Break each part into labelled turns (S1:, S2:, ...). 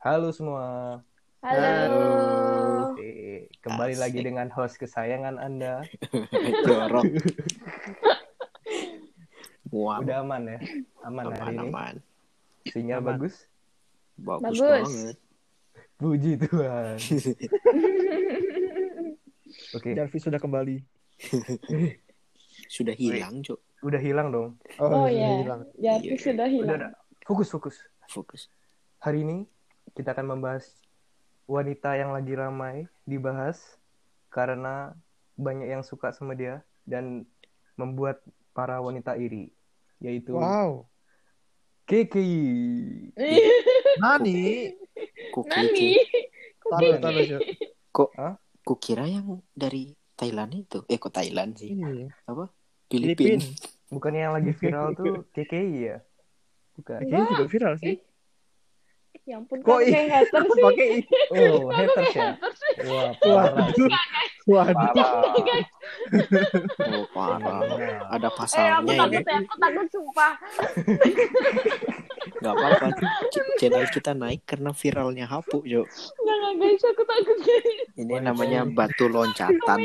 S1: Halo semua.
S2: Halo.
S1: Oke, kembali
S3: Asik.
S1: lagi dengan host kesayangan Anda.
S3: Jorok. Wow.
S1: Udah aman ya? Aman, hari
S3: aman,
S1: ini.
S3: aman.
S1: Sinyal
S2: Aman.
S1: bagus.
S3: Bagus,
S2: Bagus.
S3: banget.
S1: Puji Tuhan. Oke,
S2: Jarvis sudah kembali.
S3: Sudah hilang, Cok.
S1: udah hilang dong.
S4: Oh,
S2: sudah
S4: ya,
S2: hilang.
S4: Jarvis
S3: Iya.
S4: sudah
S1: Udah,
S4: hilang.
S1: udah. Fokus, fokus.
S3: Fokus.
S1: Hari ini kita akan membahas wanita yang lagi ramai dibahas karena banyak yang suka sama dia dan membuat para wanita iri, yaitu
S2: Wow.
S1: Kiki.
S2: Nani?
S3: Kok
S4: Nani?
S2: Taruh, taruh, Cok.
S3: Kok kukira yang dari Thailand itu? Eh, kok Thailand sih?
S2: Ini.
S3: Apa?
S2: Filipin.
S3: Filipina.
S1: Bukannya yang lagi viral tuh KKI ya? Bukan.
S2: Kayaknya juga viral sih.
S4: Ya ampun,
S2: Kok
S4: kok kayak hater sih?
S2: Pakai.
S1: Oh, haters ya? Wah.
S2: Waduh.
S1: Parah.
S3: Oh, parah. Ada
S4: Eh, aku
S3: pasalnya ini.
S4: takut ya, aku takut sumpah.
S3: Nggak apa-apa. Ch- Channel kita naik karena viralnya Hapu, Cok.
S4: Enggak, enggak guys, aku takut guys.
S3: Ini namanya batu loncatan.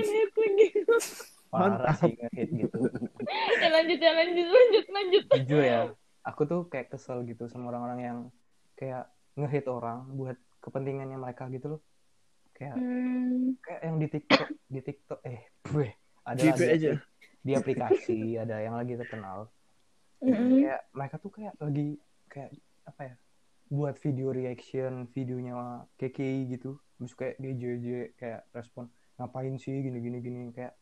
S1: Parah sih ngehit gitu.
S4: Ya lanjut, ya lanjut, lanjut, lanjut.
S1: Jujur ya, aku tuh kayak kesel gitu sama orang-orang yang kayak ngehit orang buat kepentingannya mereka gitu loh. Kayak
S4: Hmm,
S1: kayak yang di TikTok, di TikTok eh gue ada lagi
S2: aja.
S1: di aplikasi ada yang lagi terkenal.
S4: mm-mm.
S1: Kayak mereka tuh kayak lagi kayak apa ya? buat video reaction videonya KKI gitu. Terus kayak dia JJ kayak respon ngapain sih gini gini gini kayak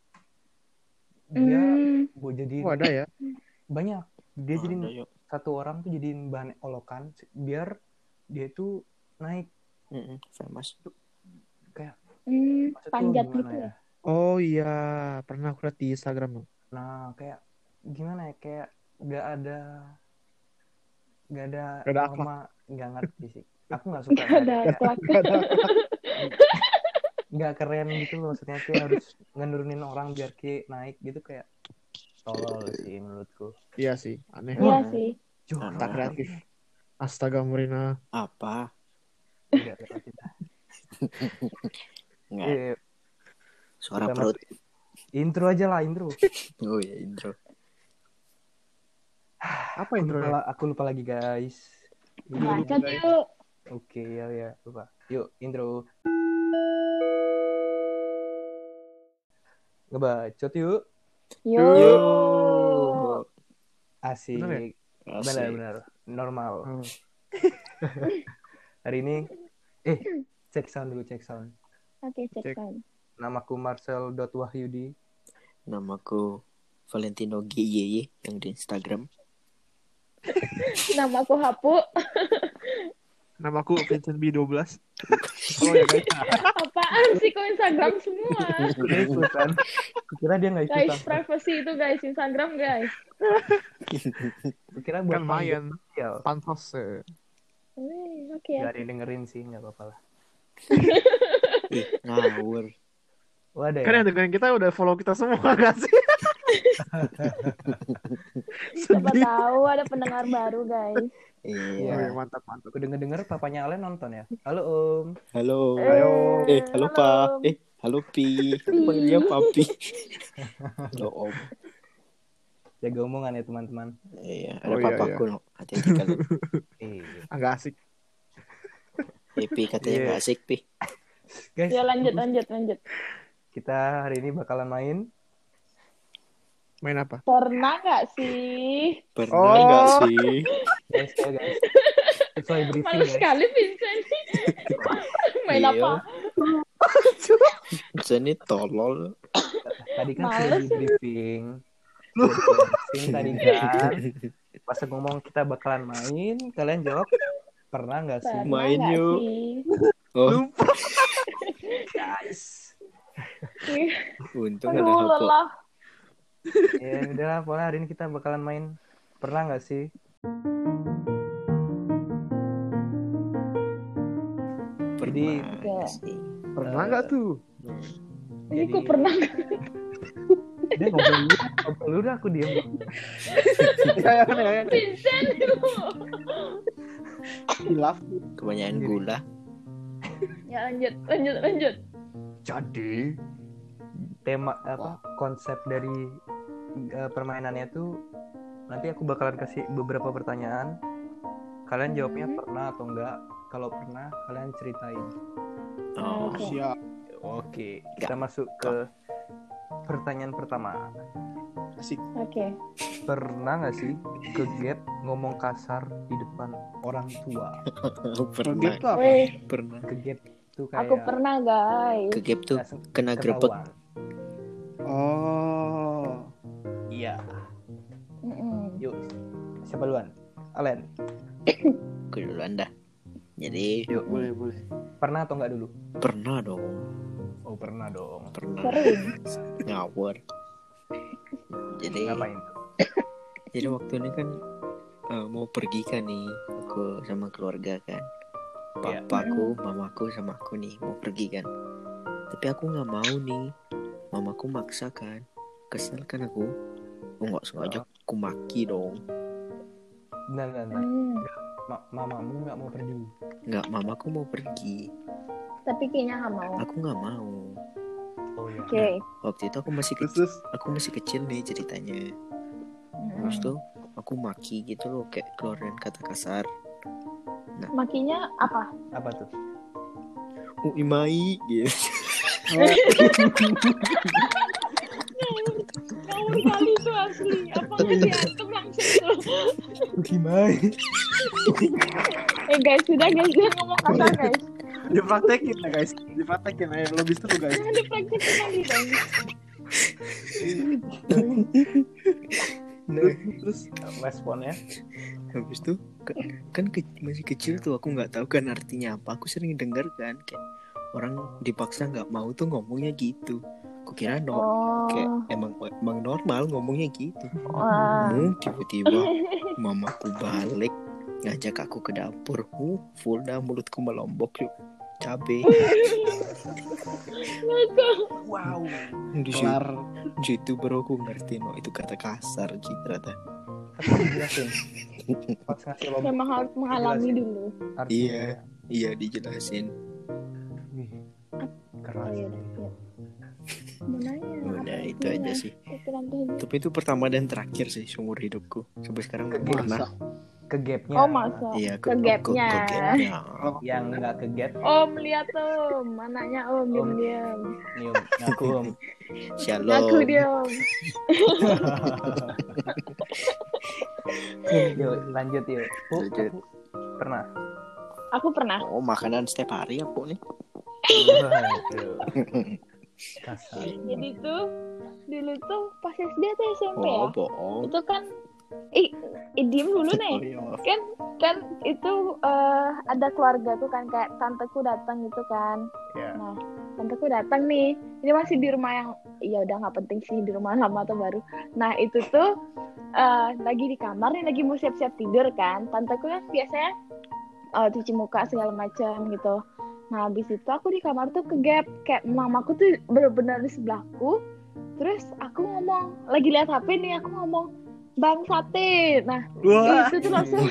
S1: dia
S4: Hmm,
S1: buat jadi
S2: Oh, ada ya?
S1: banyak dia jadi
S3: Ada, Cok.
S1: satu orang tuh jadiin bahan olokan biar dia tuh naik
S3: Mm-mm, Famous.
S1: kayak
S4: hmm,
S1: maksud lu
S4: panjat
S1: gimana
S4: gitu ya.
S2: Oh iya, pernah aku lihat di Instagram.
S1: nah kayak gimana ya kayak nggak ada nggak ada
S2: Nggak ada
S1: norma nggak ngerti sih aku nggak suka
S4: Gak ada
S1: kayak
S4: akhlak.
S1: nggak keren gitu loh maksudnya kayak harus ngenurunin orang biar ki naik gitu kayak tolol sih menurutku
S2: Iya sih, aneh.
S4: Iya sih.
S2: Tak kreatif. Astaga, Murina.
S3: Apa?
S1: Tidak kreatif.
S3: Nggak.
S1: Eh,
S3: Suara
S1: kita
S3: perut.
S1: masuk- intro aja lah intro
S3: Oh ya, intro.
S2: Apa
S1: aku
S2: intro?
S1: lupa, aku lupa lagi guys
S4: yuk.
S1: Oke ya ya lupa. Yuk intro. Ngebacot yuk.
S4: Yuk.
S3: Yuk.
S1: Asik.
S2: Bener
S3: Asik.
S1: Benar-benar normal.
S2: Oh.
S1: Hari ini eh cek sound dulu cek sound.
S4: Oke, cek
S2: Cek.
S4: sound.
S1: Namaku Marcel dot Wahyudi.
S3: Namaku Valentino GYY yang di Instagram.
S4: Nama aku
S2: Vincent B12. Oh ya guys.
S4: Apaan sih kok Instagram semua?
S1: Ikutan. Kira dia nggak ikutan.
S4: Guys, privacy itu guys, Instagram guys.
S1: Kira buat
S2: Kan lumayan.
S1: sosial.
S2: Pantos. eh.
S4: Oke.
S1: Gak yang dengerin sih nggak apa-apa lah.
S3: Ih, ngawur.
S1: Ada ya?
S2: Kan yang dengerin kita udah follow kita semua gak sih?
S4: Siapa tahu ada pendengar baru guys.
S3: Iya.
S2: Oh, ya, mantap, mantap.
S1: Aku denger-denger papanya Ale nonton ya. Halo Om.
S3: Halo.
S2: Ayo.
S3: Eh, halo, Pak.
S4: Om.
S3: Eh, halo Pi. Panggil dia Papi. Halo Om.
S1: Jaga omongan ya teman-teman.
S3: Iya, ada
S2: Oh, iya,
S3: papaku no. Hati-hati kalian.
S1: Eh,
S2: Agak asik.
S3: Eh, Pi katanya
S1: Iya.
S3: nggak asik, Pi.
S1: guys,
S4: Ya lanjut, lanjut, lanjut.
S1: kita hari ini bakalan main
S2: Main apa?
S4: Pernah nggak sih?
S3: Pernah
S2: Oh.
S3: nggak sih?
S1: guys guys sesuai briefing
S4: Malu
S1: guys
S4: sekali Vincent. Main
S3: Iya.
S4: apa?
S3: Saya ini tolol.
S1: tadi kan
S4: Males.
S1: sudah di briefing briefing tadi kan pas ngomong kita bakalan main kalian jawab pernah nggak sih
S4: Pernah
S3: Main yuk.
S4: sih?
S3: Oh,
S2: Lupa.
S1: guys
S3: untung ada
S4: Aduh,
S3: Hapo.
S4: lelah.
S1: Ya udahlah pokoknya hari ini kita bakalan main pernah nggak sih Jadi-
S3: Pernah nggak sih?
S2: Pernah nggak tuh?
S4: Ini
S1: Jadi-
S4: kok pernah?
S1: Dia ngobrol dulu, ngobrol dulu aku diem.
S2: Ya, ya, ya, ya.
S4: Vincent.
S2: Hilaf.
S3: Kebanyakan gula.
S4: Ya lanjut, lanjut, lanjut.
S2: Jadi
S1: tema apa konsep dari eh, permainannya tuh nanti aku bakalan kasih beberapa pertanyaan kalian jawabnya
S4: Hmm.
S1: pernah atau enggak kalau pernah kalian ceritain
S3: Oh,
S4: Oke.
S2: siap.
S1: oke kita masuk ke pertanyaan pertama
S2: Asik.
S4: Oke.
S1: pernah nggak sih ke gap ngomong kasar di depan orang tua
S3: pernah.
S2: Game tuh apa?
S3: Pernah.
S1: ke gap tuh kayak
S4: aku pernah guys.
S3: Ke gap tuh kena grebek.
S2: Oh.
S1: iya
S4: Mm-mm.
S1: yuk siapa duluan Alen
S3: Gue duluan dah. Jadi
S1: yuk
S2: Boleh, boleh.
S1: pernah atau enggak dulu
S3: pernah dong.
S1: oh pernah dong
S3: Pernah. Ngawur. Jadi
S1: ngapain
S3: jadi waktu ini kan eh, mau pergi kan nih aku sama keluarga kan
S1: Iya.
S3: papaku mamaku sama aku nih mau pergi kan tapi aku nggak mau nih mamaku maksa kan. Kesel kan aku. Oh, nggak sengaja aku maki dong.
S1: Nah nah nah
S4: Hmm.
S1: Ma- mamamu nggak mau pergi?
S3: Nggak mamaku mau pergi.
S4: Tapi kayaknya nggak mau.
S3: aku nggak mau.
S1: Oh iya.
S4: Oke.
S3: waktu itu aku masih kecil aku masih kecil nih ceritanya.
S4: Mm-mm.
S3: terus tuh aku maki gitu loh kayak keluarin kata kasar.
S4: Makinya apa?
S1: apa tuh?
S3: Uh imai gitu
S4: Ngawur kali itu asli. Apa diantem langsung tuh?
S1: gimana
S4: Eh guys, sudah guys, jangan ngomong kasar guys.
S2: Dipraktekin ya guys. Dipraktekin ayo lebih seru guys.
S4: Dipraktekin lagi dong.
S2: Terus, terus
S1: responnya
S3: habis itu kan, kan ke- masih kecil tuh aku nggak tahu kan artinya apa aku sering dengar kan kayak orang dipaksa nggak mau tuh ngomongnya gitu aku kira no kayak
S4: Oh.
S3: emang emang normal ngomongnya gitu
S4: Wah.
S3: Hmm, tiba-tiba mamaku balik ngajak aku ke dapur uh, full dah mulutku melombok yuk cabe
S2: wow.
S3: di situ,
S2: Kelar.
S3: di situ baru aku ngerti no itu kata kasar sih ternyata
S4: Memang harus mengalami dulu.
S3: Iya. iya dijelasin
S1: Wih,
S4: Oh
S1: keras
S4: iya, iya. Mau nanya.
S3: udah itu aja sih tapi itu pertama dan terakhir sih seumur hidupku sampai sekarang nggak
S1: Ke
S3: pernah
S1: ke gapnya
S4: Oh masa.
S3: iya
S4: Ke gapnya.
S3: ke gapnya.
S1: yang nggak ke gap
S4: Om lihat om, anaknya om diam diam.
S1: nyium ngaku om
S3: shalom
S4: Aku diam.
S1: yuk lanjut yuk
S3: Lanjut.
S1: aku pernah
S4: Aku pernah.
S3: oh makanan setiap hari aku nih
S1: Waduh. Kasar
S4: Jadi tuh dulu tuh pas SD atau SMP
S3: oh
S4: ya.
S3: bohong
S4: Itu kan ih, ih diem dulu
S3: oh
S4: nih.
S3: maaf.
S4: Kan kan itu eh, ada keluarga tuh kan kayak tanteku datang gitu kan.
S1: ya
S4: Nah, tanteku datang nih. Ini masih di rumah yang ya udah nggak penting sih di rumah lama atau baru. Nah, itu tuh eh, lagi di kamar nih lagi mau siap-siap tidur kan. Tanteku kan biasanya eh, cuci muka segala macam gitu. Nah, habis itu aku di kamar tuh ke gap kayak mamaku tuh bener-bener di sebelahku. Terus aku ngomong, lagi lihat HP nih aku ngomong, "Bang Sate." Nah,
S2: Wah.
S4: itu tuh langsung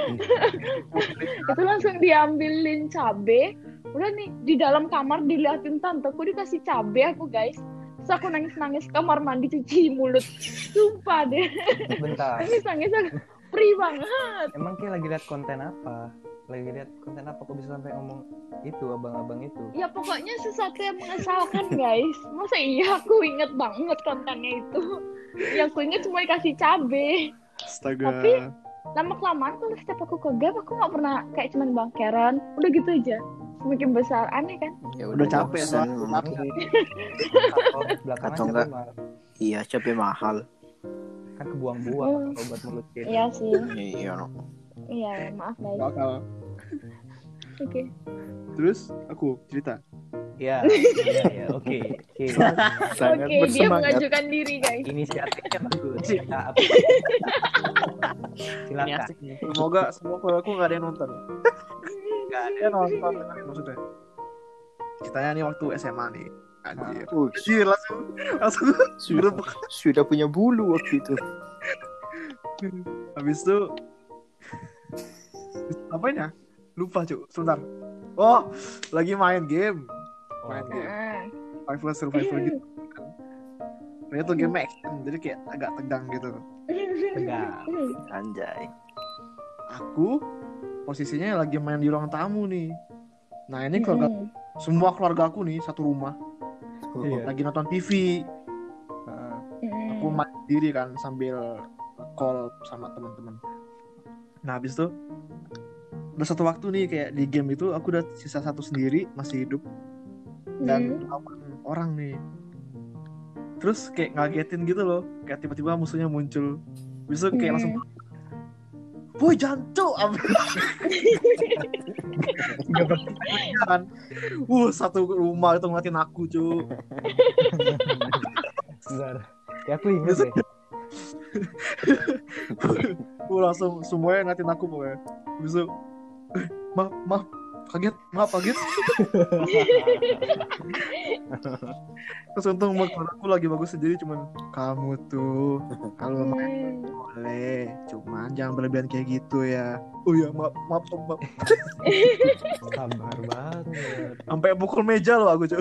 S4: itu langsung diambilin cabe. Udah nih di dalam kamar diliatin tanteku dikasih cabe aku guys. Terus aku nangis nangis kamar mandi cuci mulut. Sumpah deh.
S1: Bentar.
S4: Nangis nangis aku free banget.
S1: Emang kayak lagi lihat konten apa lagi lihat konten apa kok bisa sampai ngomong itu abang-abang itu?
S4: Ya pokoknya sesuatu yang mengesalkan guys. Masa iya aku inget banget kontennya itu? Yang aku inget cuma dikasih cabe.
S2: Astaga.
S4: Tapi- lama kelamaan kalau setiap aku ke gap aku nggak pernah kayak cuman bangkeran. Udah gitu aja. Semakin besar aneh kan?
S3: Ya
S2: Udah capek
S3: bosan,
S2: soalnya,
S3: Mama.
S2: capek.
S1: Belakangan
S3: Atau enggak? iya capek mahal.
S1: Kan kebuang-buang obat mulut kita
S4: iya sih.
S3: Iya no.
S4: iya maaf guys Oke
S2: Terus aku cerita.
S1: ya ya ya oke oke
S3: sangat
S4: Oke, dia
S3: bersemangat
S4: mengajukan diri, guys.
S1: inisiatifnya bagus ya, apa? Silakan.
S2: Semoga semoga aku nggak ada yang nonton. Nggak ada yang nonton maksudnya. Ceritanya nih waktu SMA nih. Anjir.
S3: Uh,
S2: Anjir langsung langsung
S3: sudah, sudah punya bulu waktu itu
S2: habis itu Ngapain ya? Lupa, Cuk. Sebentar. Oh, lagi main game. Main
S1: Oh,
S2: game. Survival survival gitu. Ini tuh game action, jadi kayak agak tegang gitu.
S1: tegang.
S3: Anjay.
S2: Aku posisinya lagi main di ruang tamu nih. Nah ini keluarga semua keluarga aku nih satu rumah
S1: Iya.
S2: lagi nonton TV. Aku main sendiri kan sambil call sama teman-teman. Nah habis itu udah satu waktu nih kayak di game itu aku udah sisa satu sendiri masih hidup dan lawan orang nih. Terus kayak ngagetin gitu loh, kayak tiba-tiba musuhnya muncul. Bisa kayak langsung Boy jancu kan. Uh, satu rumah itu ngeliatin aku, cu.
S1: Bentar. Ya aku inget deh.
S2: Uh, langsung semuanya ngeliatin aku pokoknya. Bisa eh, maaf, maaf, kaget, maaf kaget. Terus untung aku lagi bagus jadi cuman kamu tuh kalau main boleh, cuman jangan berlebihan kayak gitu ya. Oh ya, maaf, maaf, Om, maaf.
S1: Sabar banget.
S2: Sampai pukul meja loh aku, cu.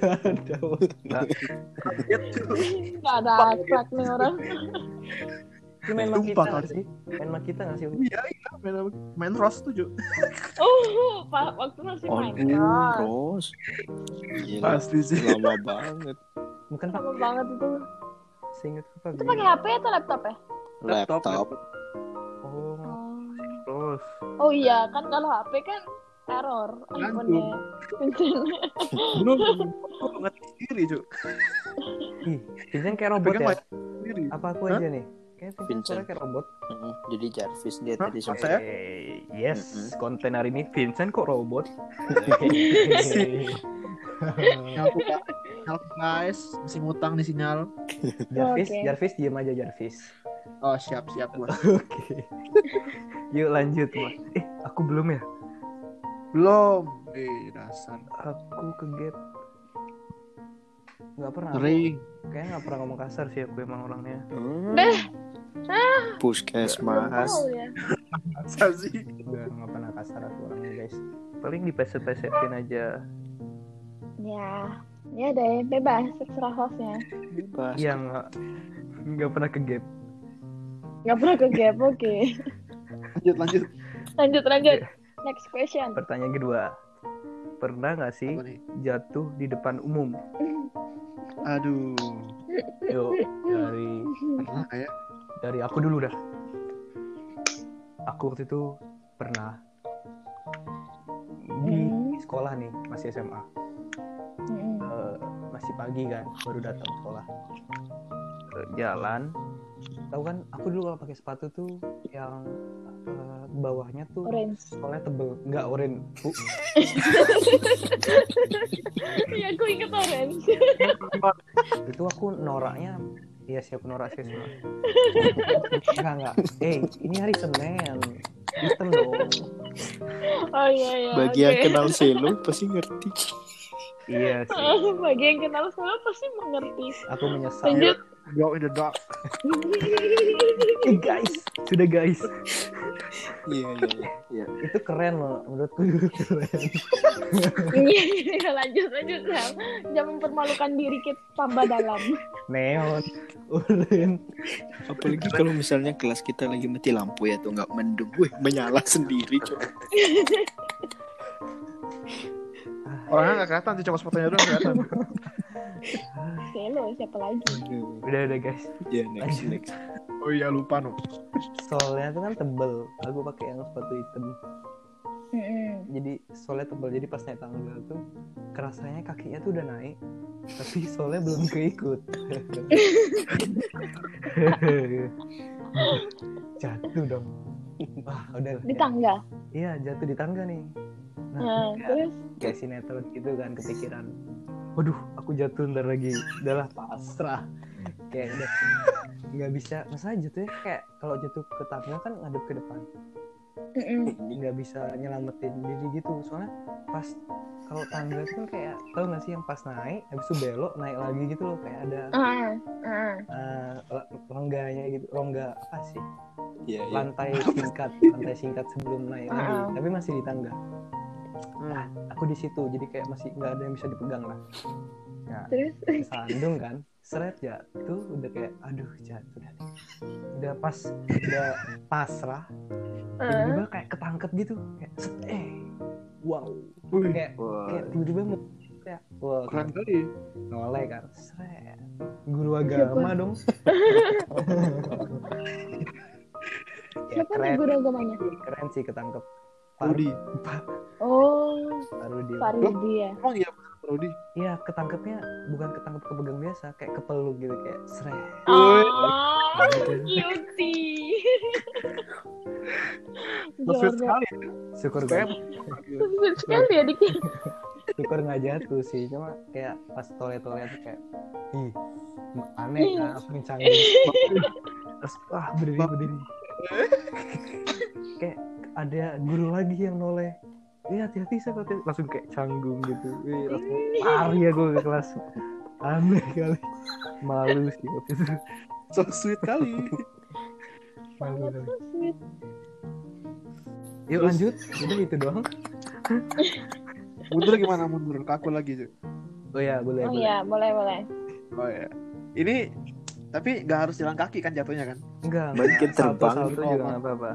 S1: Ada otak.
S2: Kaget, cu.
S4: Nggak ada akhlak nih orang.
S1: Itu main sama kita
S2: Kak.
S1: sih? Main sama kita nggak sih?
S2: Iya, iya, main, main Rust tuh, cu.
S4: Oh, pak waktu masih
S3: Oh,
S4: main. Cross.
S3: terus. Gila,
S2: Pasti sih.
S3: lama banget.
S1: Bukan pak.
S4: Lama banget itu.
S1: Seingatku pak.
S4: Itu pakai HP atau laptop ya?
S2: Laptop,
S3: Laptop.
S1: Oh, terus.
S4: Oh iya, kan kalau HP kan error iPhone-nya.
S2: Belum, aku ngerti sendiri, cu.
S1: Ih, Vincent kayak robot
S2: Pegang
S1: ya? Apa aku aja nih? Kayak Vincent kayak robot.
S3: Mm, Jadi Jarvis dia
S2: Hah?
S3: tadi
S2: Masa
S3: sempat.
S2: ya?
S1: Eh, yes,
S3: Mm-mm.
S1: konten hari ini Vincent kok robot?
S2: Aku, guys. Masih ngutang nih sinyal.
S1: Jarvis,
S4: Oke.
S1: Jarvis diem aja Jarvis.
S2: Oh, siap, siap, bos.
S1: Oke. Yuk lanjut, Mas. Eh, aku belum ya?
S2: Belum. Eh, dasar.
S1: Aku ke gap. Nggak pernah.
S2: Sering.
S1: Kayaknya nggak pernah ngomong kasar sih aku emang orangnya.
S3: Hmm.
S4: Beh.
S3: Puskesmas.
S4: Tahu ya.
S2: Masa sih?
S1: Nggak pernah kasar aku orangnya guys. Paling dipeset-pesetin aja.
S4: Ya, ya deh, bebas, terserah hostnya.
S3: Bebas.
S1: Iya nggak nggak pernah ke gap.
S4: Gak pernah ke gap, oke.
S2: Lanjut, lanjut.
S4: Lanjut, lanjut. Next question.
S1: Pertanyaan kedua. Pernah nggak sih jatuh di depan umum?
S2: Aduh.
S1: Yuk dari
S2: Pernah ya?
S1: dari aku dulu dah. Aku waktu itu pernah di
S4: Hmm.
S1: sekolah nih masih SMA.
S4: Mm-mm.
S1: Eh, masih pagi kan baru datang sekolah Eh, jalan tahu kan aku dulu kalau pakai sepatu tuh yang eh, bawahnya tuh
S4: Orange.
S1: soalnya tebel nggak orange Bu,
S4: Iya, aku inget orange.
S1: itu aku noraknya iya siap norak sih semua enggak enggak eh ini hari senin hitam dong
S4: Oh iya, iya.
S3: Bagi yang kenal Selo pasti ngerti.
S1: iya sih
S4: Bagi yang kenal saya pasti mengerti.
S1: aku menyesal
S4: Lanjut.
S2: Go in the dark.
S1: eh guys sudah guys
S3: Iya iya iya. Iya.
S1: itu keren loh menurutku itu keren
S4: Iya, iya, lanjut, lanjut. Sam. Jangan mempermalukan diri kita tambah dalam.
S1: neon orange
S3: Apalagi kalau misalnya kelas kita lagi mati lampu ya tuh nggak mendung, wih menyala sendiri coy.
S2: Orangnya nggak kelihatan sih, cuma sepatunya doang kelihatan.
S4: Selo, siapa lagi?
S1: Udah udah guys.
S3: Ya next next.
S2: Oh iya, lupa no.
S1: solnya tuh kan tebel. Aku pakai yang sepatu hitam. Jadi solnya tebel. Jadi pas naik tangga tuh kerasanya kakinya tuh udah naik. Tapi solnya belum keikut. Jatuh dong wah udah
S4: Di
S1: ya.
S4: tangga.
S1: iya jatuh di tangga nih
S4: Nah,
S1: nah kayak,
S4: terus
S1: kayak sinetron gitu kan kepikiran waduh aku jatuh ntar lagi udahlah pasrah kayak udah nggak bisa masa jatuhnya kayak kalau jatuh ke tangga kan ngadep ke depan. Nggak bisa nyelamatin diri gitu soalnya pas kalau tangga itu kan kayak tau gak sih yang pas naik habis itu belok naik lagi gitu loh kayak ada
S4: Ah, ah.
S1: eh, lengganya gitu rongga apa sih
S3: Iya, iya.
S1: lantai singkat, lantai singkat sebelum naik lagi,
S4: Ah.
S1: tapi masih di tangga.
S2: Hmm.
S1: Aku di situ, jadi kayak masih nggak ada yang bisa dipegang lah. Ya,
S4: Terus
S1: sandung kan, seret jatuh, udah kayak, aduh jatuh dah. nih. Udah pas, udah pasrah, tiba-tiba kayak ketangkep gitu, kayak, set, eh, wow, kayak,
S3: Wah,
S1: kayak tiba-tiba mau kayak, wah,
S2: keren kali.
S1: noleh kan, seret, guru agama dong. ya
S4: siapa nih
S1: keren,
S4: guru agamanya?
S1: keren sih ketangkep.
S2: Rudi.
S4: Oh,
S1: Baru dia.
S4: Pak Rudi ya.
S2: Emang iya Rudi.
S1: Iya, ketangkepnya bukan ketangkep kepegang biasa, kayak kepeluk gitu kayak seret.
S4: Oh, cutie.
S2: Sweet
S4: Jorok.
S2: sekali.
S1: Syukur gue,
S4: Sweet sekali ya Diki.
S1: syukur nggak jatuh sih, cuma kayak pas toilet-toilet tuh kayak, ih, aneh kan, aku canggih. Terus, wah berdiri berdiri. kayak ada guru lagi yang noleh. Iya hati-hati saya hati langsung kayak canggung gitu. Wih, langsung lari aku ke kelas. Aneh kali. Malu sih waktu itu.
S2: so sweet kali.
S1: Malu kali.
S4: So sweet.
S1: Yuk lanjut, udah itu doang.
S2: Mundur gimana mundur? Ke aku lagi, Cuk.
S1: Oh ya, boleh,
S4: Oh
S1: boleh.
S4: iya, boleh boleh.
S2: Oh ya. Ini tapi nggak harus jalan kaki kan jatuhnya kan?
S1: Enggak, enggak.
S3: terbang
S1: Salto-salto
S2: gitu.
S1: juga nggak apa-apa.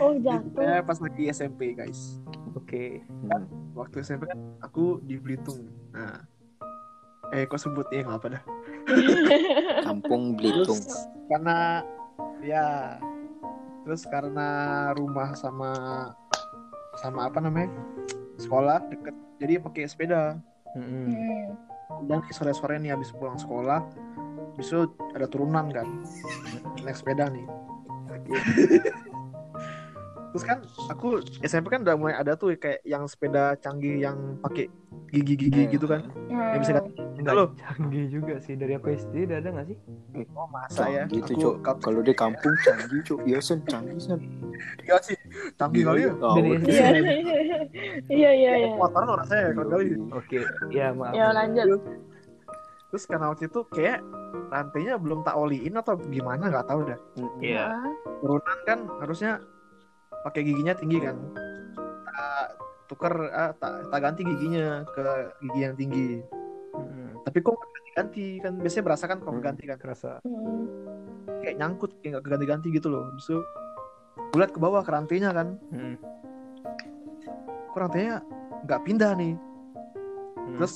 S4: Oh jatuh.
S2: Saya pas lagi SMP guys.
S1: Oke.
S3: Hmm.
S2: Waktu SMP kan aku di Belitung. Nah, eh kok sebut ya nggak apa dah.
S3: Kampung
S2: Terus
S3: Belitung.
S2: karena ya terus karena rumah sama sama apa namanya sekolah deket jadi pakai sepeda
S1: Mm-mm.
S4: Hmm.
S2: dan sore sore nih habis pulang sekolah besok ada turunan kan naik sepeda nih terus kan aku SMP kan udah mulai ada tuh kayak yang sepeda canggih yang pakai gigi-gigi gitu kan yang bisa.
S1: Enggak
S2: Halo.
S1: canggih juga sih dari aku SD udah ada nggak sih?
S2: oh masa ya Aku-
S3: Cok. Kalau di kampung canggih, Cok. Iya, Sen. Canggih, Sen.
S2: iya sih canggih kali ya
S1: Dari
S3: udah.
S1: SD.
S4: Iya iya iya iya.
S2: motoran orang saya kan kali
S1: Oke, ya maaf.
S4: Ya lanjut.
S2: terus karena waktu itu kayak rantainya belum tak oliin atau gimana nggak tahu dah
S1: Iya.
S2: Turunan kan harusnya pakai giginya tinggi kan tak tuker ah, tak, tak ganti giginya ke gigi yang tinggi
S1: Mm-mm.
S2: tapi kok ganti kan biasanya berasa kan kok ganti kan
S1: Kerasa.
S4: hmm.
S2: kayak nyangkut kayak nggak ganti-ganti gitu loh gue liat ke bawah ke rantainya kan
S1: Mm.
S2: kok rantainya nggak pindah nih
S1: Mm.
S2: terus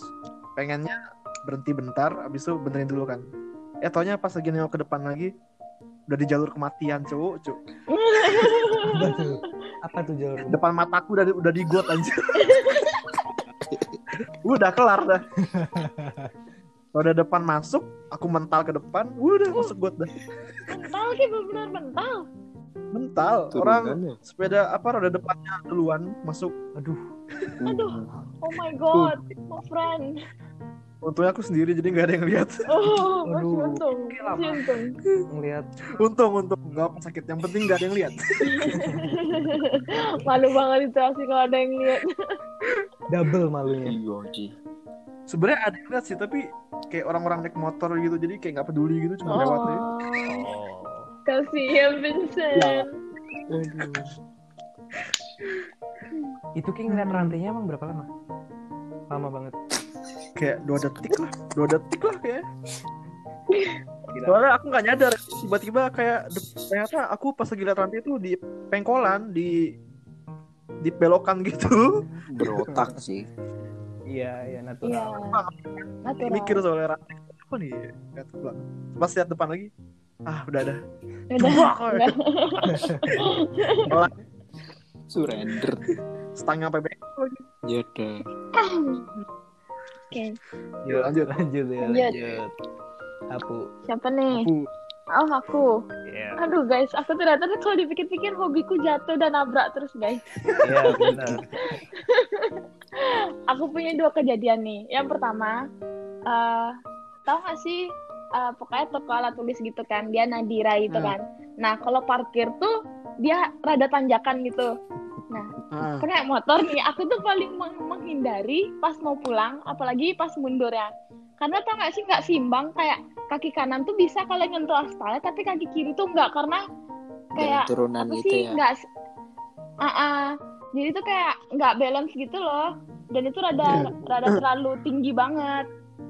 S2: pengennya berhenti bentar habis itu benerin dulu kan eh taunya pas lagi nengok ke depan lagi udah di jalur kematian cowok cuk
S1: apa tuh? Apa tuh jalur?
S2: depan mataku udah udah di got anjir udah kelar dah udah depan masuk aku mental ke depan udah masuk got dah
S4: Mental kayak benar mental.
S2: mental orang
S3: Turunannya.
S2: sepeda apa roda depannya duluan masuk
S1: Aduh,
S4: Aduh. Oh my god, my friend.
S2: Untungnya aku sendiri jadi nggak ada yang lihat
S4: Oh, masih
S1: Aduh.
S4: untung.
S1: Oke lah,
S4: Masih untung.
S1: ngelihat
S2: untung untung nggak apa sakit yang penting nggak ada yang lihat
S4: Malu banget itu asli kalau ada yang lihat.
S1: double malunya.
S3: Iya,
S2: sebenarnya ada yang lihat sih tapi kayak orang-orang naik motor gitu jadi kayak nggak peduli gitu cuma lewat aja
S4: Oh,
S1: Oh.
S4: kasihan Vincent.
S3: Aduh.
S1: Itu King ngeliat rantainya emang berapa lama? Lama banget.
S2: Kayak dua detik lah dua detik lah kayak soalnya aku nggak nyadar tiba-tiba kayak ternyata aku pas lagi lihat rantai itu di pengkolan di di belokan gitu
S3: Berotak sih.
S1: Iya, iya natural.
S4: Natural.
S2: mikir soalnya rantai apa nih pas lihat depan lagi ah udah ada
S4: Udah. Udah.
S3: Surrender.
S2: stangnya sampai bengkok lagi
S3: Ya dah.
S4: Oke,
S1: Yuk,
S2: lanjut.
S1: lanjut ya,
S4: Lanjut.
S1: lanjut. Aku.
S4: siapa nih?
S2: aku
S4: Oh, aku.
S1: Iya.
S4: Aduh guys, aku ternyata kalau dipikir-pikir hobiku jatuh dan nabrak terus guys.
S1: Iya, benar.
S4: Aku punya dua kejadian nih. Yang pertama, eh tahu gak sih eh, pokoknya toko alat tulis gitu kan, dia Nadira itu
S2: Hmm.
S4: kan. Nah kalau parkir tuh dia rada tanjakan gitu.
S2: Ah,
S4: Aku naik motor nih, aku tuh paling meng- menghindari pas mau pulang, apalagi pas mundur ya. Karena tau gak sih nggak simbang kayak kaki kanan tuh bisa kalian nyentuh aspalnya tapi kaki kiri tuh enggak karena kayak
S3: Jalan turunan
S4: apa
S3: gitu
S4: sih
S3: ya?
S4: nggak Ah, ah. jadi tuh kayak nggak balance gitu loh. Dan itu rada rada terlalu tinggi banget.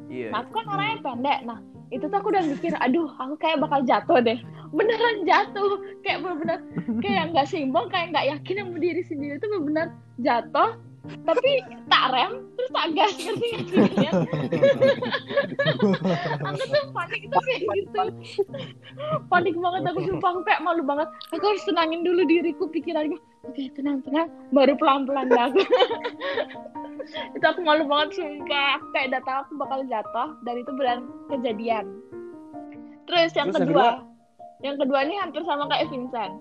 S1: Iya.
S4: nah aku kan orangnya pendek. Nah itu tuh aku udah mikir aduh aku kayak bakal jatuh deh. Beneran jatuh. Kayak bener-bener kayak nggak seimbang kayak nggak yakin sama diri sendiri itu bener-bener jatuh tapi tak rem terus tak gas ngerti aku tuh panik itu kayak gitu. Panik banget aku sumpah kayak malu banget. Aku harus tenangin dulu diriku pikiranku. Oke tenang tenang. Baru pelan pelan aku. Itu aku malu banget sumpah. Kayak udah tahu aku bakal jatuh dan itu benar kejadian. Terus yang
S2: Terus
S4: kedua? Yang kedua ini hampir sama kayak Vincent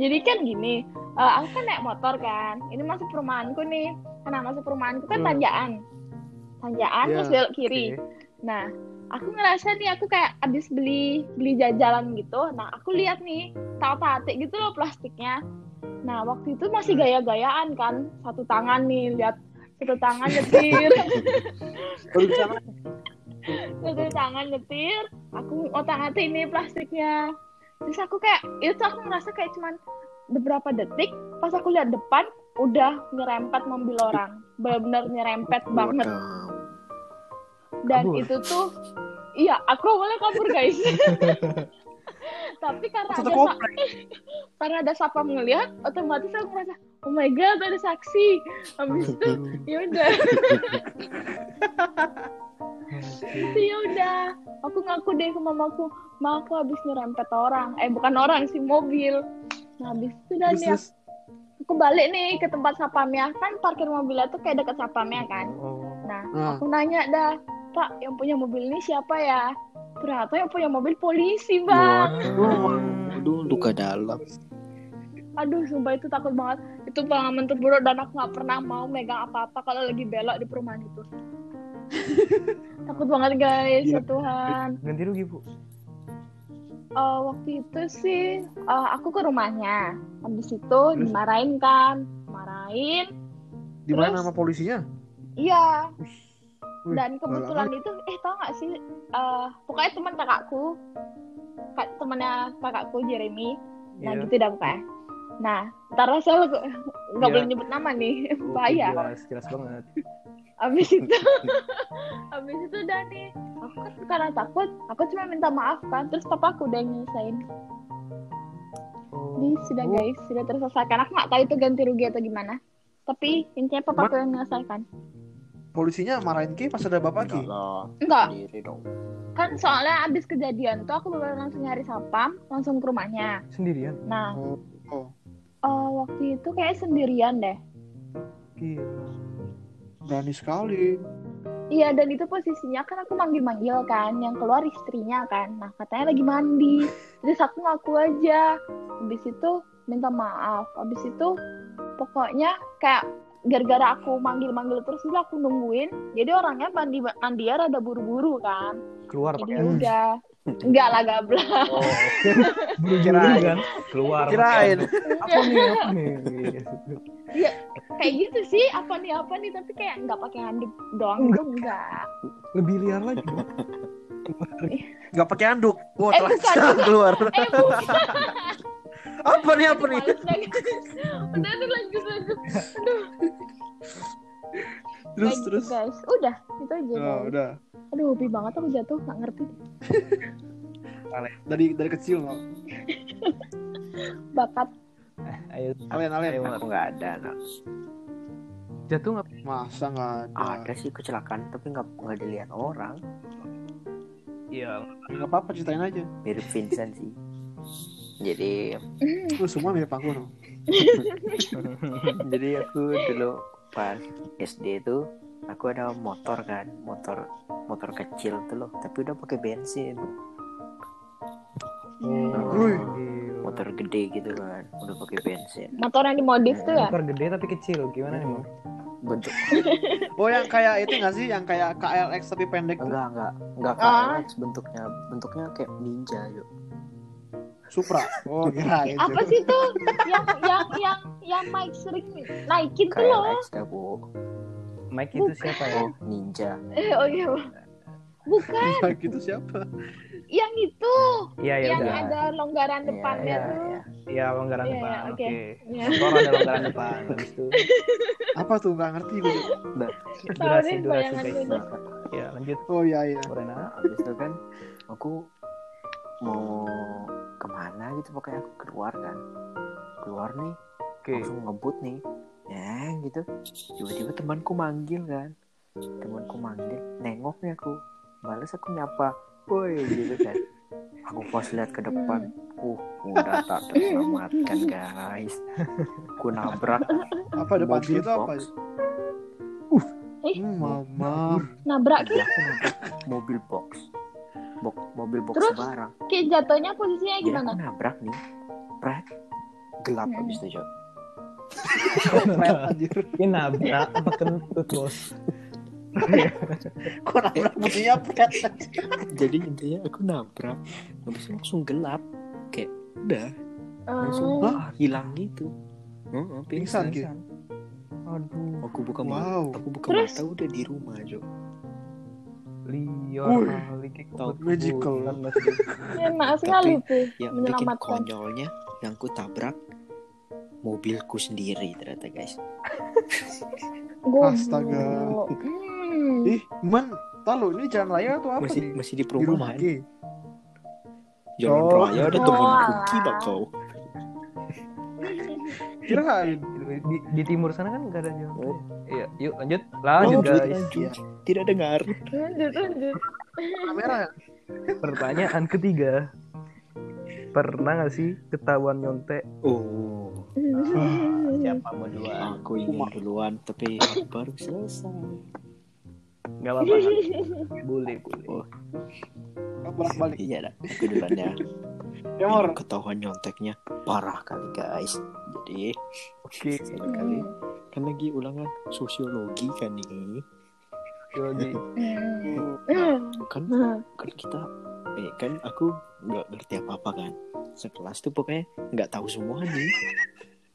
S4: jadi kan gini eh, aku kan naik motor kan ini masuk perumahanku nih karena masuk perumahanku kan
S2: Hmm.
S4: tanjakan tanjakan
S2: Iya,
S4: terus belok kiri
S1: Oke.
S4: Nah, aku ngerasa nih aku kayak abis beli beli jajalan gitu. Nah, aku lihat nih tahu-tahu gitu loh plastiknya. Nah, waktu itu masih
S2: Hmm.
S4: gaya-gayaan kan, satu tangan nih lihat satu tangan nyetir, satu tangan nyetir. Aku otak atik ini plastiknya. Terus aku kayak itu aku ngerasa kayak cuman beberapa detik pas aku lihat depan udah nyerempet mobil orang. Benar-benar nyerempet banget.
S3: Waduh.
S4: dan
S1: Kabur.
S4: itu tuh iya aku boleh kabur guys. Tapi karena
S2: Satu
S4: ada sa- karena ada sapam ngelihat otomatis aku merasa oh my god ada saksi. Habis itu ya udah ya udah aku ngaku deh ke mamaku ma aku habis nyerempet orang eh bukan orang sih mobil nah habis itu dan ya aku balik nih ke tempat sapamnya kan parkir mobilnya tuh kayak deket sapamnya kan
S1: Oh.
S4: Nah,
S2: Nah.
S4: aku nanya dah, Pak, yang punya mobil ini siapa ya? Ternyata yang punya mobil polisi, Bang.
S3: Waduh, luka dalam.
S4: Aduh, sumpah itu takut banget. Itu pengalaman terburuk dan aku nggak pernah mau megang apa-apa kalau lagi belok di perumahan itu. takut banget, guys. Ya Tuhan.
S1: Ganti rugi, Bu.
S4: Eh, waktu itu sih, eh, aku ke rumahnya. Habis itu dimarahin kan. Marahin.
S2: Di mana
S4: Terus?
S2: nama polisinya?
S4: Iya.
S2: Wih,
S4: Dan kebetulan itu, eh tau gak sih, eh, pokoknya teman kakakku, kak, temannya kakakku Jeremy, nah
S1: Iya.
S4: gitu dah pokoknya. Nah, ntar saya nggak
S1: Iya.
S4: boleh nyebut nama nih,
S1: Oh,
S4: bahaya.
S1: Jelas, jelas banget.
S4: Abis itu, abis itu udah nih, aku kan karena takut, aku cuma minta maaf kan, terus papa aku udah nyelesain. Jadi sudah
S1: Oh.
S4: guys, sudah terselesaikan. Aku nggak tahu itu ganti rugi atau gimana. Tapi intinya papa aku yang menyelesaikan.
S2: Polisinya marahin Ki pas ada bapak Ki.
S3: Enggak
S4: kan soalnya abis kejadian tuh aku baru langsung nyari sapam, langsung ke rumahnya.
S1: Sendirian.
S4: Nah,
S2: Oh,
S4: eh, waktu itu kayak sendirian deh.
S1: Gila.
S2: Berani sekali.
S4: Iya, dan itu posisinya kan aku manggil-manggil kan, yang keluar istrinya kan. Nah, katanya lagi mandi. Terus aku ngaku aja. Habis itu minta maaf. Habis itu pokoknya kayak gara-gara aku manggil-manggil terus dulu aku nungguin. Jadi orangnya mandi mandi rada buru-buru kan.
S1: Keluar
S4: Jadi
S1: pakai
S4: udah enggak lah gablak.
S1: Oh,
S2: Kirain.
S1: kan? Keluar.
S2: Kirain.
S1: Apa nih? Apa nih?
S4: kayak gitu sih, apa nih apa nih tapi kayak nggak pakai handuk doang gitu enggak.
S1: Lebih liar lagi.
S2: Nggak pakai handuk. Wah,
S4: Eh,
S2: telah keluar.
S4: Eh, bukan.
S2: Apa nih apa nih?
S4: Udah nih lanjut lanjut. Aduh.
S2: Terus terus.
S4: guys. Udah, itu aja.
S2: Oh, udah.
S4: Aduh, hobi banget aku jatuh, nggak ngerti.
S2: Dari dari kecil no.
S4: Bakat.
S1: Ayo,
S2: Alen alen.
S1: ayo.
S3: Aku nggak ada, nak.
S1: Jatuh nggak?
S2: Masa nggak ada?
S3: Ada sih kecelakaan, tapi nggak nggak dilihat orang.
S1: Iya.
S2: Nggak apa-apa ceritain aja.
S3: Mirip Vincent sih. Jadi
S2: Lu semua mirip aku no.
S3: jadi aku dulu pas SD itu aku ada motor kan motor motor kecil tuh loh tapi udah pakai bensin
S4: Hmm.
S1: Gila.
S3: motor gede gitu kan udah pakai bensin
S4: Motor yang dimodif tuh ya?
S1: Motor gede tapi kecil. Gimana nih, Mau?
S3: bentuk
S2: Oh yang kayak itu nggak sih? Yang kayak KLX tapi pendek tuh.
S3: enggak enggak enggak
S4: Ah.
S3: KLX bentuknya bentuknya kayak ninja yuk
S2: Supra. Oh kira itu.
S4: Apa sih tuh? yang yang yang yang Mike sering naikin tuh loh.
S3: KLX dah bu
S1: Mike itu siapa ya?
S3: oh ninja
S4: Eh, oh iya. Bukan,
S2: Yang gitu siapa?
S4: yang itu,
S1: Iya ya
S4: yang
S1: udah.
S4: ada longgaran
S3: Iya,
S4: depannya
S3: iya,
S4: tuh.
S3: iya.
S1: Iya longgaran
S4: Iya,
S1: depan.
S4: iya,
S1: Oke.
S4: oke. Iya.
S1: Motor ada longgaran depan. Habis itu
S2: Apa tuh nggak ngerti gue.
S1: Durasi durasi guys. Ya lanjut
S2: Oh iya iya.
S1: Morena.
S3: habis itu kan aku mau ke mana gitu pokoknya aku keluar kan keluar nih
S1: Oke.
S3: langsung ngebut nih ya gitu tiba-tiba temanku manggil kan temanku manggil nengok nih aku balas aku nyapa woi gitu kan aku pas lihat ke depan uh udah tak terselamatkan guys aku nabrak
S2: Apa depan
S3: mobil
S2: itu apa?
S3: box
S4: Ih.
S2: Hmm, mama.
S4: Nabrak
S3: aku nabrak mobil box Box, mobil box
S4: Terus?
S3: barang
S4: kayak jatuhnya posisinya
S3: jadi
S4: gimana?
S3: aku nabrak nih pret gelap
S4: Hmm.
S3: habis itu Jo.
S1: Ini nabrak apa kentut bos?
S2: Kok nabrak bunyinya pret
S3: jadi intinya aku nabrak habis itu langsung gelap kayak udah langsung
S4: Oh,
S3: ah, hilang gitu Heeh,
S2: Pingsan,
S3: pingsan
S2: Ki?
S1: Aduh.
S3: aku buka mata
S2: Wow.
S3: aku buka
S4: Terus?
S3: mata udah di rumah Jo
S1: kali kayak
S3: Tahu,
S1: kebut-kebutan,
S2: magical.
S4: Enak sekali tuh
S3: yang bikin
S4: menyelamatkan.
S3: konyolnya yang ku tabrak mobilku sendiri ternyata guys.
S2: Astaga.
S4: Hmm.
S2: Ih, man, tahu ini jalan raya atau apa
S3: masih
S2: nih?
S3: masih di
S2: Di rumah
S3: perumahan
S2: Ki.
S3: jalan
S2: Oh.
S3: raya ada temanku
S4: alah.
S3: gila kau
S2: Kirain.
S1: Di, di timur sana kan nggak ada jalan.
S3: Oh.
S1: Iya, yuk lanjut. Lanjut
S3: Oh,
S1: guys.
S3: lanjut. tidak dengar
S4: Lanjut, lanjut.
S2: Kamera ya?
S1: Pertanyaan ketiga. Pernah nggak sih ketahuan nyontek?
S3: oh
S1: Siapa mau duluan?
S3: aku ingin duluan tapi aku baru selesai
S1: Gak apa-apa. apa-apa. boleh, boleh.
S3: Oh.
S2: Bolak balik.
S3: iya dah aku duluan ya
S2: Ya, Mor.
S3: ketahuan nyonteknya parah kali guys jadi
S1: Oke.
S3: satu kali kan lagi ulangan sosiologi kan nih kan
S4: Hmm.
S3: kan kita eh kan aku nggak ngerti apa apa kan. Sekelas tuh pokoknya nggak tahu semua nih.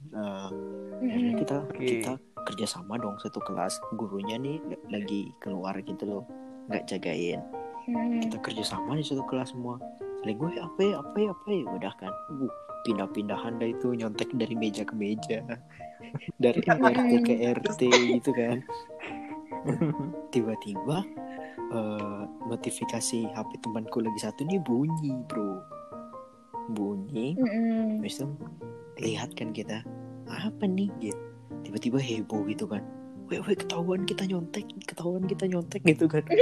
S3: Nah, akhirnya kita
S1: Oke.
S3: kita kerjasama dong satu kelas. Gurunya nih lagi keluar gitu loh. Nggak jagain.
S4: Hmm.
S3: kita kerjasama di satu kelas semua. Saling gue apa ya apa ya apa ya? Udah kan. Uh, pindah-pindahan dah itu nyontek dari meja ke meja. Dari RT ke RT gitu kan. Tiba-tiba eh, notifikasi HP temanku lagi satu nih bunyi bro. Bunyi.
S4: Hmm.
S3: habis itu lihat kan kita apa nih? Gitu. Tiba-tiba heboh gitu kan. Weh weh ketahuan kita nyontek ketahuan kita nyontek gitu kan.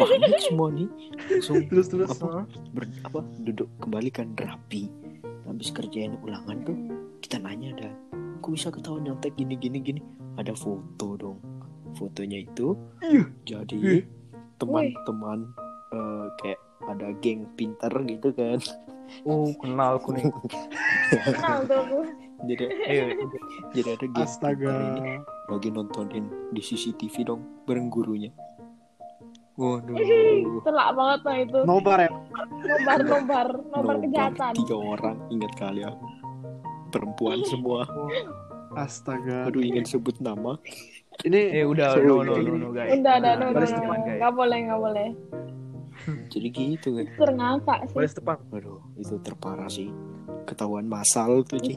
S3: Oh, panik semua nih. Langsung
S2: Terus terus.
S3: apa ber- apa duduk kembali kan rapi. Habis kerjain ulangan tuh kita nanya ada kok bisa ketahuan nyontek gini gini gini? Ada foto dong. Fotonya itu jadi teman-teman eh, kayak ada geng pinter gitu kan
S1: Oh, kenal aku nih.
S4: Kenal tuh
S3: jadi
S1: Eh,
S3: jadi ada geng
S2: Astaga.
S3: ini lagi nontonin di CCTV dong bareng gurunya waduh
S4: Telak banget nah itu.
S2: Nobar ya?
S4: Nobar, nobar, nobar kejahatan.
S3: tiga orang ingat kali aku perempuan semua
S2: Astaga.
S3: aduh ingin sebut nama
S2: Ini
S1: eh udah, no, no, no, no, guys.
S4: Udah, udah, no, no,
S1: Baris
S4: no,
S1: depan,
S4: no.
S1: guys.
S4: Nggak boleh, nggak boleh.
S3: jadi gitu kan
S4: Terngakak sih.
S1: Baris depan.
S3: Waduh, itu terparah sih. Ketahuan masal tuh, Ci.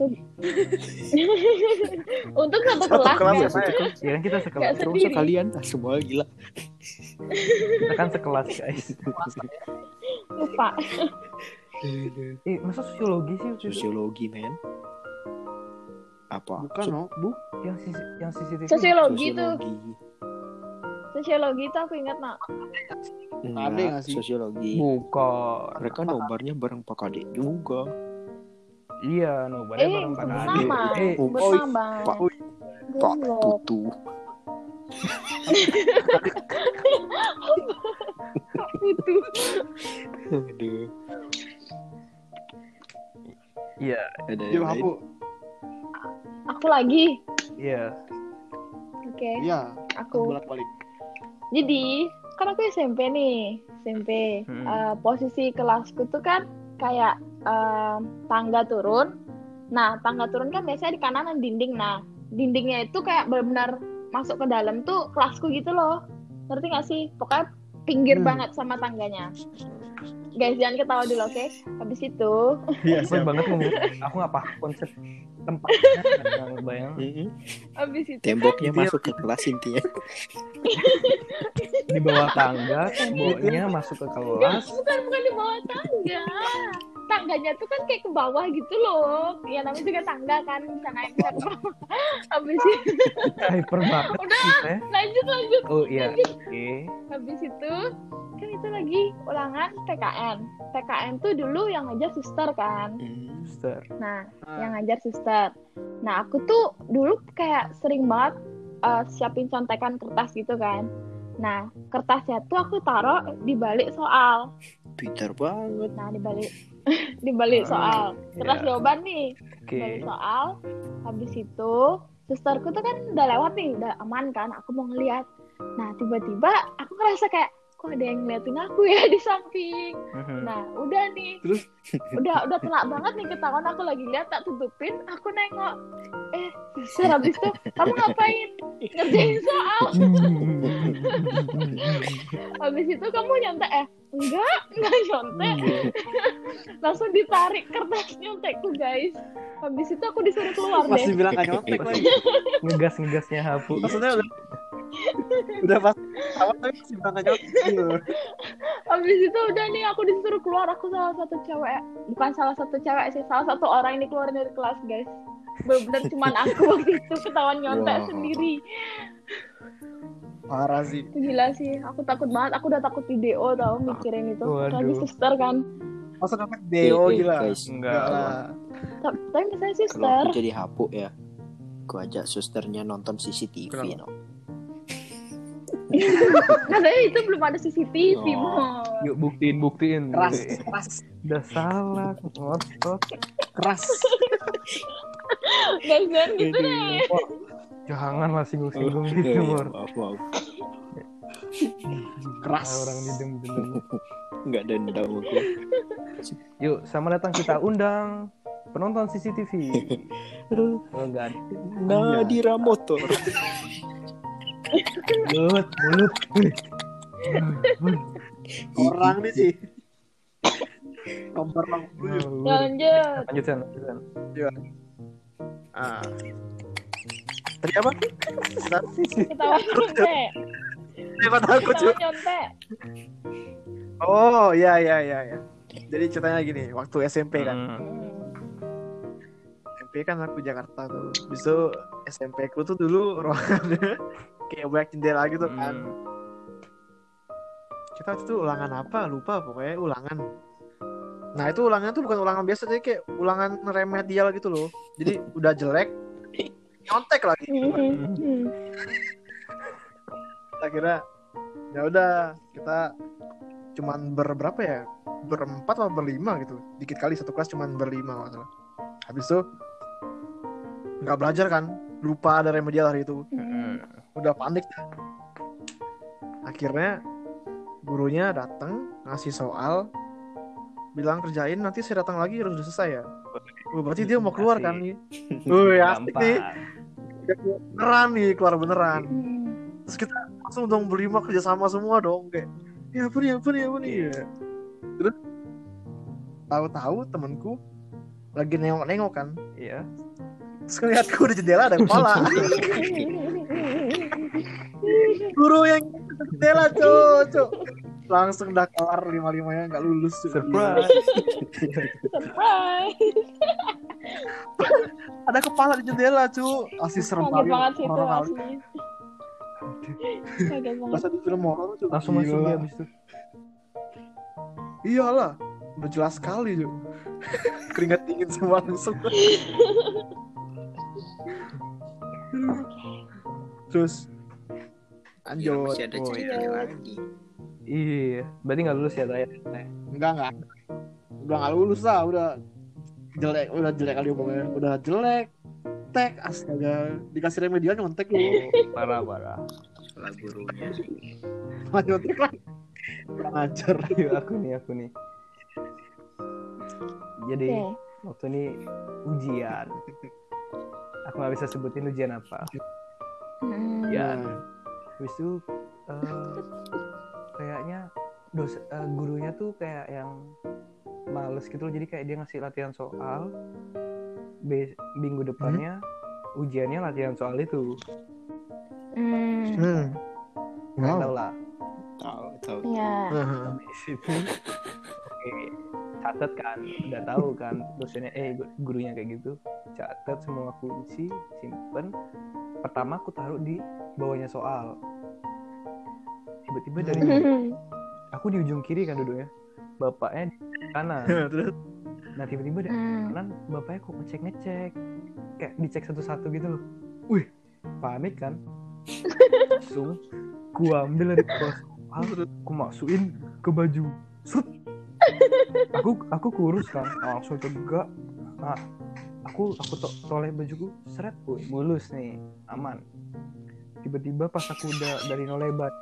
S4: Untuk satu
S1: Satu
S4: kelas
S1: kelas
S4: kan.
S1: ya, Pak? Ya kan kita sekelas.
S3: Terus sekalian, ah, semua gila.
S1: Kita kan sekelas, guys.
S4: Lupa.
S1: Eh, masa sosiologi sih?
S3: Sosiologi, men. Apa?
S2: bukan no, bu.
S1: Yang sisi, yang CCTV.
S4: Sosiologi tuh.
S3: Sosiologi.
S4: Sosiologi tuh aku ingat nak.
S2: Ada nggak sih?
S3: Sosiologi.
S1: Bukan.
S3: Mereka nobarnya bareng Pak Kade juga.
S1: Iya, no,
S4: Eh,
S1: bareng Pak Kade. Eh,
S3: oh,
S4: nama.
S3: Pak- Pak. Putu.
S4: Itu.
S3: Aduh.
S1: Iya,
S3: Ada lain?
S2: aku.
S4: Aku lagi.
S1: iya.
S4: Oke,
S2: Iya.
S4: aku.
S2: Bolak balik.
S4: Jadi, kan aku SMP nih, SMP.
S1: Hmm.
S4: Eh, posisi kelasku tuh kan kayak eh, tangga turun. Nah, tangga turun kan biasanya di kanan dinding. Nah, dindingnya itu kayak benar-benar masuk ke dalam tuh kelasku gitu loh. Ngerti gak sih? Pokoknya pinggir
S2: Hmm.
S4: banget sama tangganya. Guys, jangan ketawa dulu, oke? Habis itu,
S2: Iya, siap.
S1: banget ngomong. Aku nggak paham konsep tempatnya. Nggak bayang.
S4: Habis itu
S3: Temboknya
S2: Intinya-
S3: masuk ke kelas intinya.
S1: Di bawah tangga, temboknya masuk ke kelas.
S4: bukan bukan di bawah tangga. Tangganya tuh kan kayak ke bawah gitu loh. Ya namanya juga tangga kan bisa naik ke bawah. Habis itu
S1: Hyper banget
S4: Udah.
S1: kita ya.
S4: lanjut lanjut.
S1: Oh iya, oke.
S4: Habis itu kan itu lagi ulangan PKN. PKN tuh dulu yang ngajar suster kan.
S3: Mm.
S1: Suster.
S4: Nah,
S2: Ah.
S4: yang ngajar suster. Nah, aku tuh dulu kayak sering banget uh, siapin contekan kertas gitu kan. Nah, kertasnya tuh aku taruh di balik soal.
S3: Pintar banget.
S4: Nah, di balik di balik soal. Kertas
S1: Iya.
S4: jawaban nih,
S1: Oke.
S4: di balik soal. Habis itu, susterku tuh kan udah lewat nih, udah aman kan. Aku mau ngeliat. Nah, tiba-tiba aku ngerasa kayak kok ada yang ngeliatin aku ya di samping.
S1: Mhm.
S4: Nah, udah nih.
S2: Terus?
S4: udah udah telak banget nih ketahuan aku lagi lihat tak tutupin, aku nengok. Eh, suster habis itu kamu ngapain? Ngerjain soal. Habis itu kamu nyontek eh? Enggak, enggak nyontek. Langsung ditarik kertas nyontekku, guys. Habis itu aku disuruh keluar
S2: Masih
S4: deh.
S2: bilang gak nyontek lagi.
S1: Ngegas ngegasnya hapu.
S2: Maksudnya udah udah pas awal tapi masih bilang gak nyontek.
S4: Habis itu udah nih aku disuruh keluar. Aku salah satu cewek, bukan salah satu cewek sih, salah satu orang yang dikeluarin dari kelas, guys. Bener-bener cuman aku waktu itu ketahuan nyontek
S3: Wow.
S4: sendiri.
S2: Parah sih.
S4: Gila sih, aku takut banget. Aku udah takut video tau mikirin itu.
S1: Waduh.
S4: Lagi suster kan.
S2: Masa nyontek Deo
S3: Eh, eh,
S2: gila.
S3: guys.
S1: Enggak
S2: lah.
S4: Tapi misalnya
S3: Kalau aku jadi hapu ya, aku ajak susternya nonton CCTV.
S2: Kenapa?
S3: No.
S4: Katanya itu belum ada CCTV,
S3: Oh.
S4: Mo.
S1: Yuk buktiin buktiin.
S2: Keras, keras,
S1: Udah salah, ngotot.
S2: keras.
S4: Guys, jangan gitu deh.
S1: Jangan lah singgung-singgung gitu, Mor.
S3: maaf, maaf.
S2: Keras.
S1: Orang didem-dem.
S3: Nggak dendam aku.
S1: Yuk, sama datang kita undang penonton CCTV.
S3: Aduh,
S1: Oh, enggak ada.
S3: Nadira motor.
S1: Mulut, mulut.
S2: Orang nih sih. Nomor 60.
S4: Lanjut.
S1: Lanjutkan, lanjutkan.
S2: Ah. Tadi apa?
S4: Ketawa nyontek.
S2: Takut
S4: Ketawa nyontek.
S2: Oh, iya iya iya ya. Jadi ceritanya gini, waktu SMP kan.
S1: Hmm.
S4: Hmm.
S2: SMP kan aku Jakarta tuh. Bisa SMP ku tuh dulu ruangannya kayak banyak jendela gitu kan.
S1: Hmm.
S2: Kita waktu itu ulangan apa? Lupa pokoknya ulangan. Nah itu ulangan tuh bukan ulangan biasa, jadi kayak ulangan remedial gitu loh. Jadi udah jelek, nyontek lagi. Kita kira ya udah kita cuman berberapa ya? Berempat atau berlima gitu. Dikit kali satu kelas cuman berlima nggak salah. Habis itu nggak belajar kan? Lupa ada remedial hari itu. Udah panik akhirnya gurunya datang ngasih soal bilang kerjain nanti saya datang lagi harus udah selesai ya. Oh, berarti dia mau keluar kan nih? Wih, asik nih. Beneran nih keluar beneran. Terus kita langsung dong berlima kerja sama semua dong kayak ya ampun ya ampun ya ampun ya terus tahu-tahu temanku lagi nengok-nengok kan.
S1: Iya.
S2: terus ngeliatku di jendela ada kepala. Guru yang jendela cocok langsung udah kelar lima limanya nggak lulus.
S1: Surprise.
S4: Surprise.
S2: ada kepala di jendela cu asli serem kali
S4: banget sih itu asli.
S2: Masa di film horor cu
S1: Langsung masuk dia habis itu.
S2: iyalah udah jelas sekali cu keringat dingin semua langsung terus
S3: Ya,
S2: lanjut
S3: masih ada
S2: Oh,
S3: ceritanya
S4: iya.
S3: lagi.
S1: Iya, berarti nggak lulus ya, Taya?
S2: enggak enggak udah nggak lulus lah udah jelek udah jelek kali pokoknya udah jelek tek astaga dikasih remedial nyontek lu
S1: Parah, parah.
S3: Lah gurunya.
S2: Nggak nyontek lah kurang ajar
S1: Yuk, aku nih, aku nih. Jadi,
S4: Oke.
S1: waktu ini ujian. Aku nggak bisa sebutin ujian apa.
S4: Hmm.
S1: Ya. Habis itu, eh, kayaknya dos eh, gurunya tuh kayak yang males gitu loh. Jadi kayak dia ngasih latihan soal Be- minggu depannya ujiannya latihan soal itu.
S4: Hmm,
S2: Hmm.
S1: nggak
S2: Wow.
S1: tahu lah.
S3: Tahu tahu.
S4: Ya.
S2: Heeh.
S1: di situ oke catat kan. Udah tahu kan dosennya eh gu- gurunya kayak gitu. Catat semua kunci simpen. Pertama aku taruh di bawahnya soal tiba-tiba dari aku di ujung kiri kan duduknya bapaknya di kanan.
S2: Terus?
S1: Nah tiba-tiba dari
S4: Hmm.
S1: kanan bapaknya kok ngecek ngecek kayak dicek satu-satu gitu loh. Wih panik kan? Langsung gua ambil dari soal aku masukin ke baju. Sut. aku aku kurus kan? Langsung tegak. Nah aku aku to toleh bajuku. Seret wih mulus nih. Aman. Tiba-tiba pas aku udah dari nolebat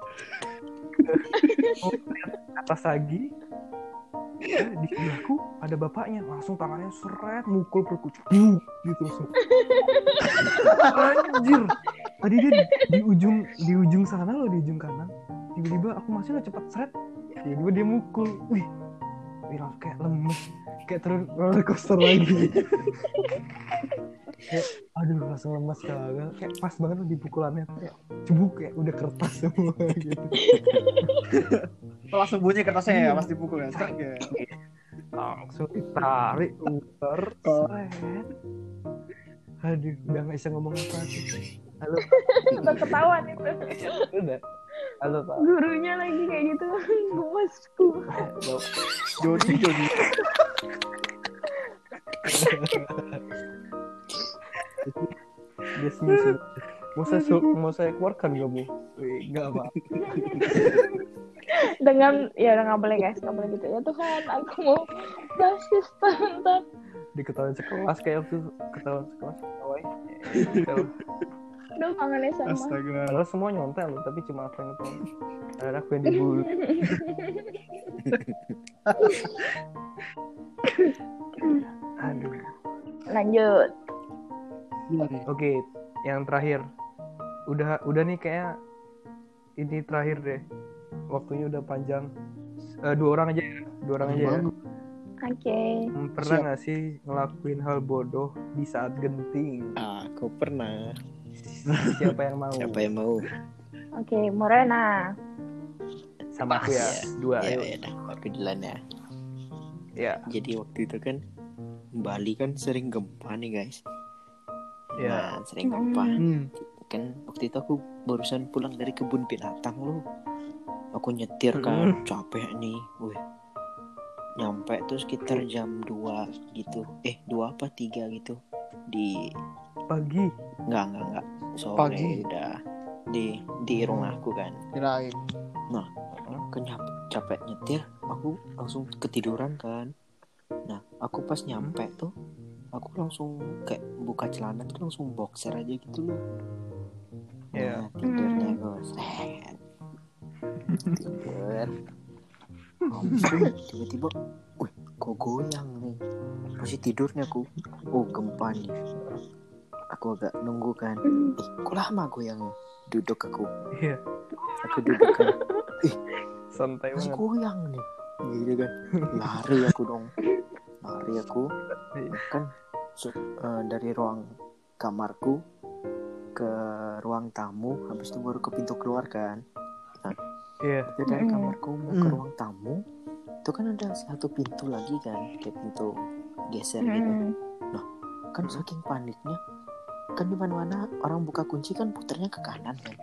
S1: atas lagi eh, di sebelahku ada bapaknya. Langsung tangannya seret mukul perutku gitu anjir. Tadi dia di, di ujung di ujung sana loh di ujung kanan. Tiba-tiba aku masih nggak cepat seret tiba-tiba dia mukul. Wih. Langsung kayak lemes kayak turun roller coaster lagi. kayak aduh langsung lemes kagak kayak pas banget tuh di pukulannya kayak cebuk kayak udah kertas semua gitu
S2: langsung bunyi kertasnya ya
S1: Iya.
S2: pas dipukul ya. Sek, ya.
S1: langsung ditarik ular aduh udah nggak bisa ngomong apa lagi halo
S4: Udah ketahuan itu.
S1: udah halo pak
S4: Gurunya lagi kayak gitu. Gemesku.
S2: Jody Jody.
S1: dia senyum senyum mau saya su- mau saya keluarkan gak bu nggak apa
S4: Dengan ya udah nggak boleh guys, nggak boleh gitu ya Tuhan. Aku mau basis tante.
S1: diketahui sekelas kayak waktu ketahuan sekelas ketawain
S4: Aduh kangennya sama.
S2: Astaga.
S1: padahal semua nyontel loh tapi cuma aku yang ngetel ada aku yang dibully aduh
S4: Lanjut.
S1: Oke yang terakhir. Udah udah nih kayak ini terakhir deh. Waktunya udah panjang. Eh, dua orang aja ya? Dua orang aja ya?
S4: Oke.
S1: Hmm, pernah nggak sih ngelakuin hal bodoh di saat genting?
S3: Aku pernah.
S1: Siapa yang mau?
S3: Siapa yang mau?
S4: Oke, Morena.
S1: sama aku ya? Dua
S3: ya
S1: ayo.
S3: ya aku duluan ya.
S1: Ya.
S3: Jadi waktu itu kan Bali kan sering gempa nih guys
S1: ya
S3: nah, sering gempa.
S2: Hmm.
S3: kan waktu itu aku barusan pulang dari kebun binatang loh aku nyetir kan capek nih. Wih. Nyampe tuh sekitar jam 2 gitu. Eh dua apa tiga gitu. Di
S1: pagi?
S3: Enggak enggak enggak sore
S2: Pagi.
S3: udah. Di di rumahku kan.
S2: Kirain.
S3: kan nyap- capek nyetir aku langsung ketiduran kan. Nah aku pas nyampe tuh aku langsung kayak buka celana tuh langsung boxer aja gitu loh.
S1: Iya.
S3: nah, tidurnya gue seret tidur. Tiba-tiba wih kok goyang nih. Masih tidurnya aku. Oh gempa nih. Aku agak nunggu kan. Eh kok lama goyangnya? Duduk aku.
S1: Iya.
S3: Aku duduk kan.
S1: Santai
S3: masih
S1: banget.
S3: goyang nih. Gitu kan. Lari aku dong. Lari aku. Kan so- eh, dari ruang kamarku ke ruang tamu habis itu baru ke pintu keluar kan.
S1: Iya.
S3: itu dari
S4: Mm.
S3: kamarku mau ke
S2: Mm.
S3: ruang tamu itu kan ada satu pintu lagi kan kayak pintu geser gitu.
S4: Hmm.
S3: kan saking paniknya kan di mana mana orang buka kunci kan puternya ke kanan kan.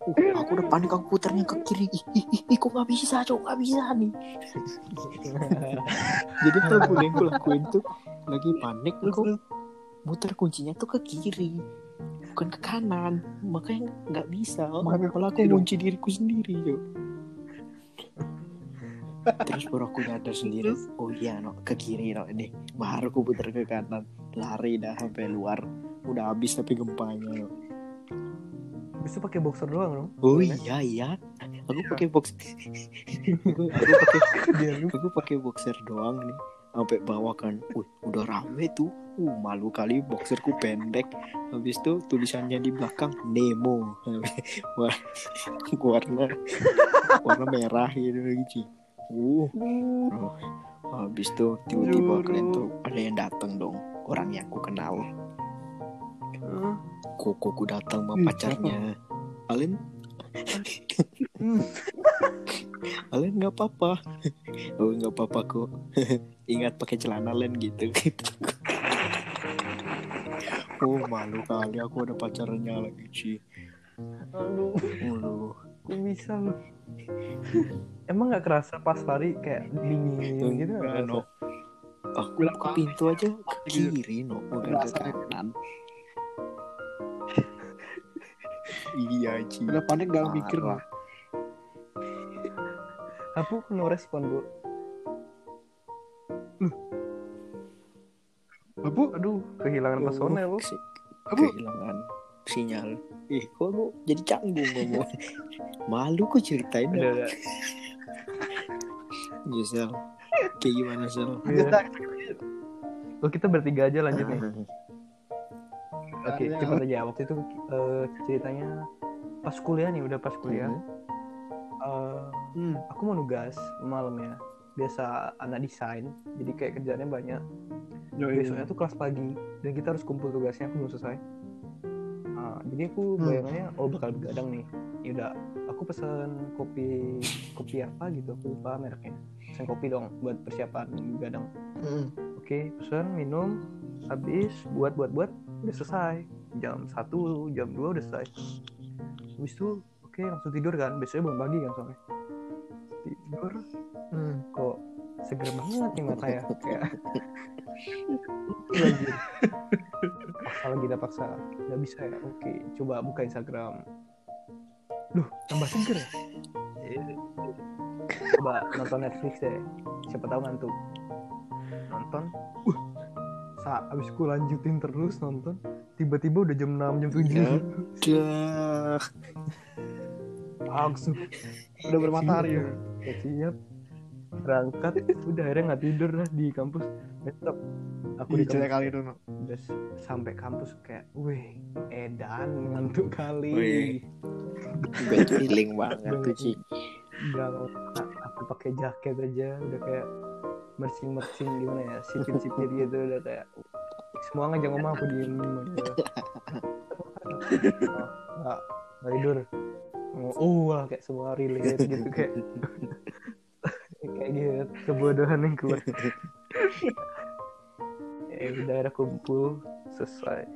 S3: Uh, aku udah panik aku puternya ke kiri. Ih, ih, ih, ih, kok nggak bisa cok? Nggak bisa nih. Jadi tuh yang gue lakuin tuh lagi panik aku. Muter kuncinya tuh ke kiri bukan ke kanan. Makanya nggak bisa.
S2: Makanya
S3: malah aku kunci diriku sendiri yuk terus baru aku nyadar sendiri oh iya no ke kiri no ini. Baru aku putar ke kanan. Lari dah sampai luar. Udah habis tapi gempanya no.
S1: bisa pakai boxer doang dong
S3: oh iya iya aku pakai box aku, aku pakai
S1: dia
S3: aku pakai boxer doang nih sampai bawah kan. Wih, udah rame tuh. Uh malu kali boxerku pendek. Habis itu tulisannya di belakang Nemo. Warna warna merah gitu gitu uh oh. habis itu tiba-tiba kalian tuh ada yang datang dong orang yang ku kenal. Kokoku datang sama pacarnya.
S2: Hmm.
S3: Alen nggak apa-apa. Oh nggak apa-apa kok. Ingat pakai celana Len gitu. Oh malu kali aku ada pacarnya lagi Ci.
S1: Aduh,
S3: Aduh.
S1: kok bisa lu? Emang nggak kerasa pas lari kayak dingin gitu nggak
S3: Enggak, no. Aku ke pintu aja ke kiri no bukan ke kanan iya Ci
S2: Udah panik gak
S3: Parah.
S2: mikir lah.
S1: Aku no respon bu.
S2: Abu,
S1: Aduh, kehilangan personel bu.
S3: Ke-
S2: Abu.
S3: kehilangan sinyal ih kok aku jadi canggung ngomong malu kok ceritain
S1: Udah,
S3: ya
S1: udah.
S3: Ya, Sel. kayak gimana Sel
S1: Iya. Oh, kita bertiga aja lanjut nih. Oke,
S2: Iya.
S1: cepet aja. Waktu itu eh, ceritanya pas kuliah nih, udah pas kuliah.
S3: Mhm.
S1: Eh,
S2: Hmm.
S1: aku mau nugas malam ya. Biasa anak desain, jadi kayak kerjaannya banyak.
S2: Yoi.
S1: Besoknya tuh kelas pagi dan kita harus kumpul tugasnya. Aku belum selesai. Nah, jadi aku
S2: Hmm.
S1: bayangannya oh bakal begadang nih. Ya udah, aku pesan kopi kopi apa gitu, aku lupa mereknya. Pesan kopi dong buat persiapan begadang.
S2: Hmm.
S1: Oke, pesan minum, habis buat buat buat udah selesai. Jam 1, jam 2 udah selesai. Habis itu oke langsung tidur kan. Biasanya bangun pagi kan soalnya. Tidur
S2: Hmm.
S1: kok seger banget nih mata ya kayak Anjir. paksa lagi dah paksa nggak bisa ya oke coba buka Instagram duh tambah seger ya coba nonton Netflix deh siapa tahu ngantuk nonton uh saat abis ku lanjutin terus nonton tiba-tiba udah jam 6 jam 7
S3: Ya. Dah.
S1: langsung
S2: Udah bermatahari ya.
S1: Udah siap berangkat udah akhirnya nggak tidur lah di kampus besok aku di kampus
S2: kali itu. no.
S1: udah sampai kampus kayak wih edan ngantuk kali
S3: Wih. Bad feeling banget tuh
S1: Gak aku pakai jaket aja udah kayak mersing mersing gimana ya? Sipir sipir gitu udah kayak semua ngajak ngomong aku diem oh, nggak nggak tidur. Oh wah kayak semua relate gitu kayak kayak gitu kebodohan yang keluar. Ya udah kumpul selesai.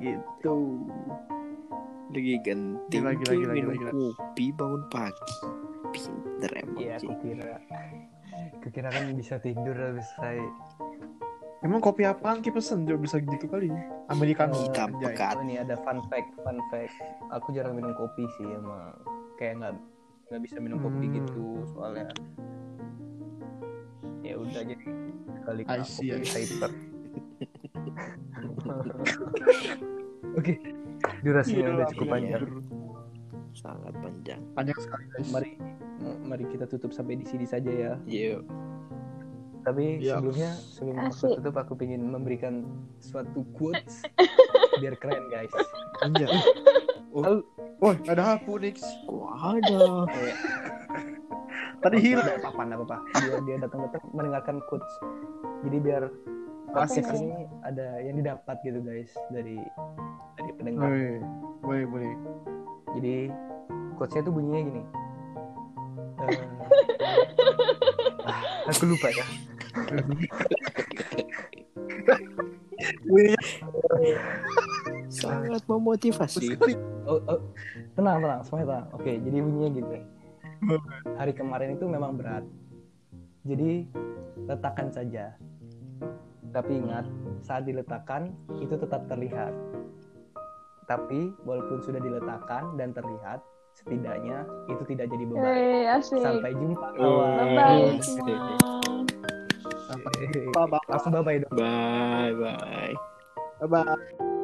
S1: Gitu.
S3: Lagi genting
S2: Gila, gila,
S3: Ci,
S2: gila,
S3: minum
S2: gila, gila.
S3: kopi bangun pagi. Pinter emang
S1: aku kira kukira kan bisa tidur habis selesai
S2: Emang kopi apaan ki pesen juga bisa gitu kali. Americano.
S3: Hitam
S2: Anjay.
S3: pekat
S1: Oh, ini ada fun fact, fun fact. Aku jarang minum kopi sih emang. Kayak nggak nggak bisa minum kopi
S2: Hmm.
S1: gitu soalnya. Ya udah jadi kali
S2: I see, I see.
S1: hyper. Oke, durasinya udah cukup panjang.
S3: Sangat panjang
S2: Panjang sekali guys.
S1: Mari mari kita tutup sampai di sini saja ya.
S3: Yuk
S1: Tapi
S2: Ya.
S1: sebelumnya sebelum aku
S4: Asik.
S1: tutup aku ingin memberikan suatu quotes biar keren guys.
S2: Anjay.
S1: Oh,
S2: Woi, ada hapu Nix.
S3: Kok ada
S2: Tadi hilang.
S1: Nggak apa-apa, nggak apa-apa. Dia, dia datang-datang mendengarkan quotes. Jadi biar podcast
S4: Asik.
S1: ini ada yang didapat gitu guys dari dari pendengar.
S2: Woi, boleh boleh.
S1: Jadi quotesnya tuh bunyinya gini. Eh, ah, aku lupa ya.
S3: Sangat memotivasi
S1: Oh, oh, tenang, tenang, semuanya tenang. Oke, jadi bunyinya gini. Hari kemarin itu memang berat. Jadi letakkan saja. Tapi ingat, saat diletakkan itu tetap terlihat. Tapi walaupun sudah diletakkan dan terlihat, setidaknya itu tidak jadi beban.
S4: Hei, asik.
S1: Sampai jumpa kawan.
S2: Bye bye.
S1: Langsung bye-bye dong.
S3: Bye bye
S2: Bye bye.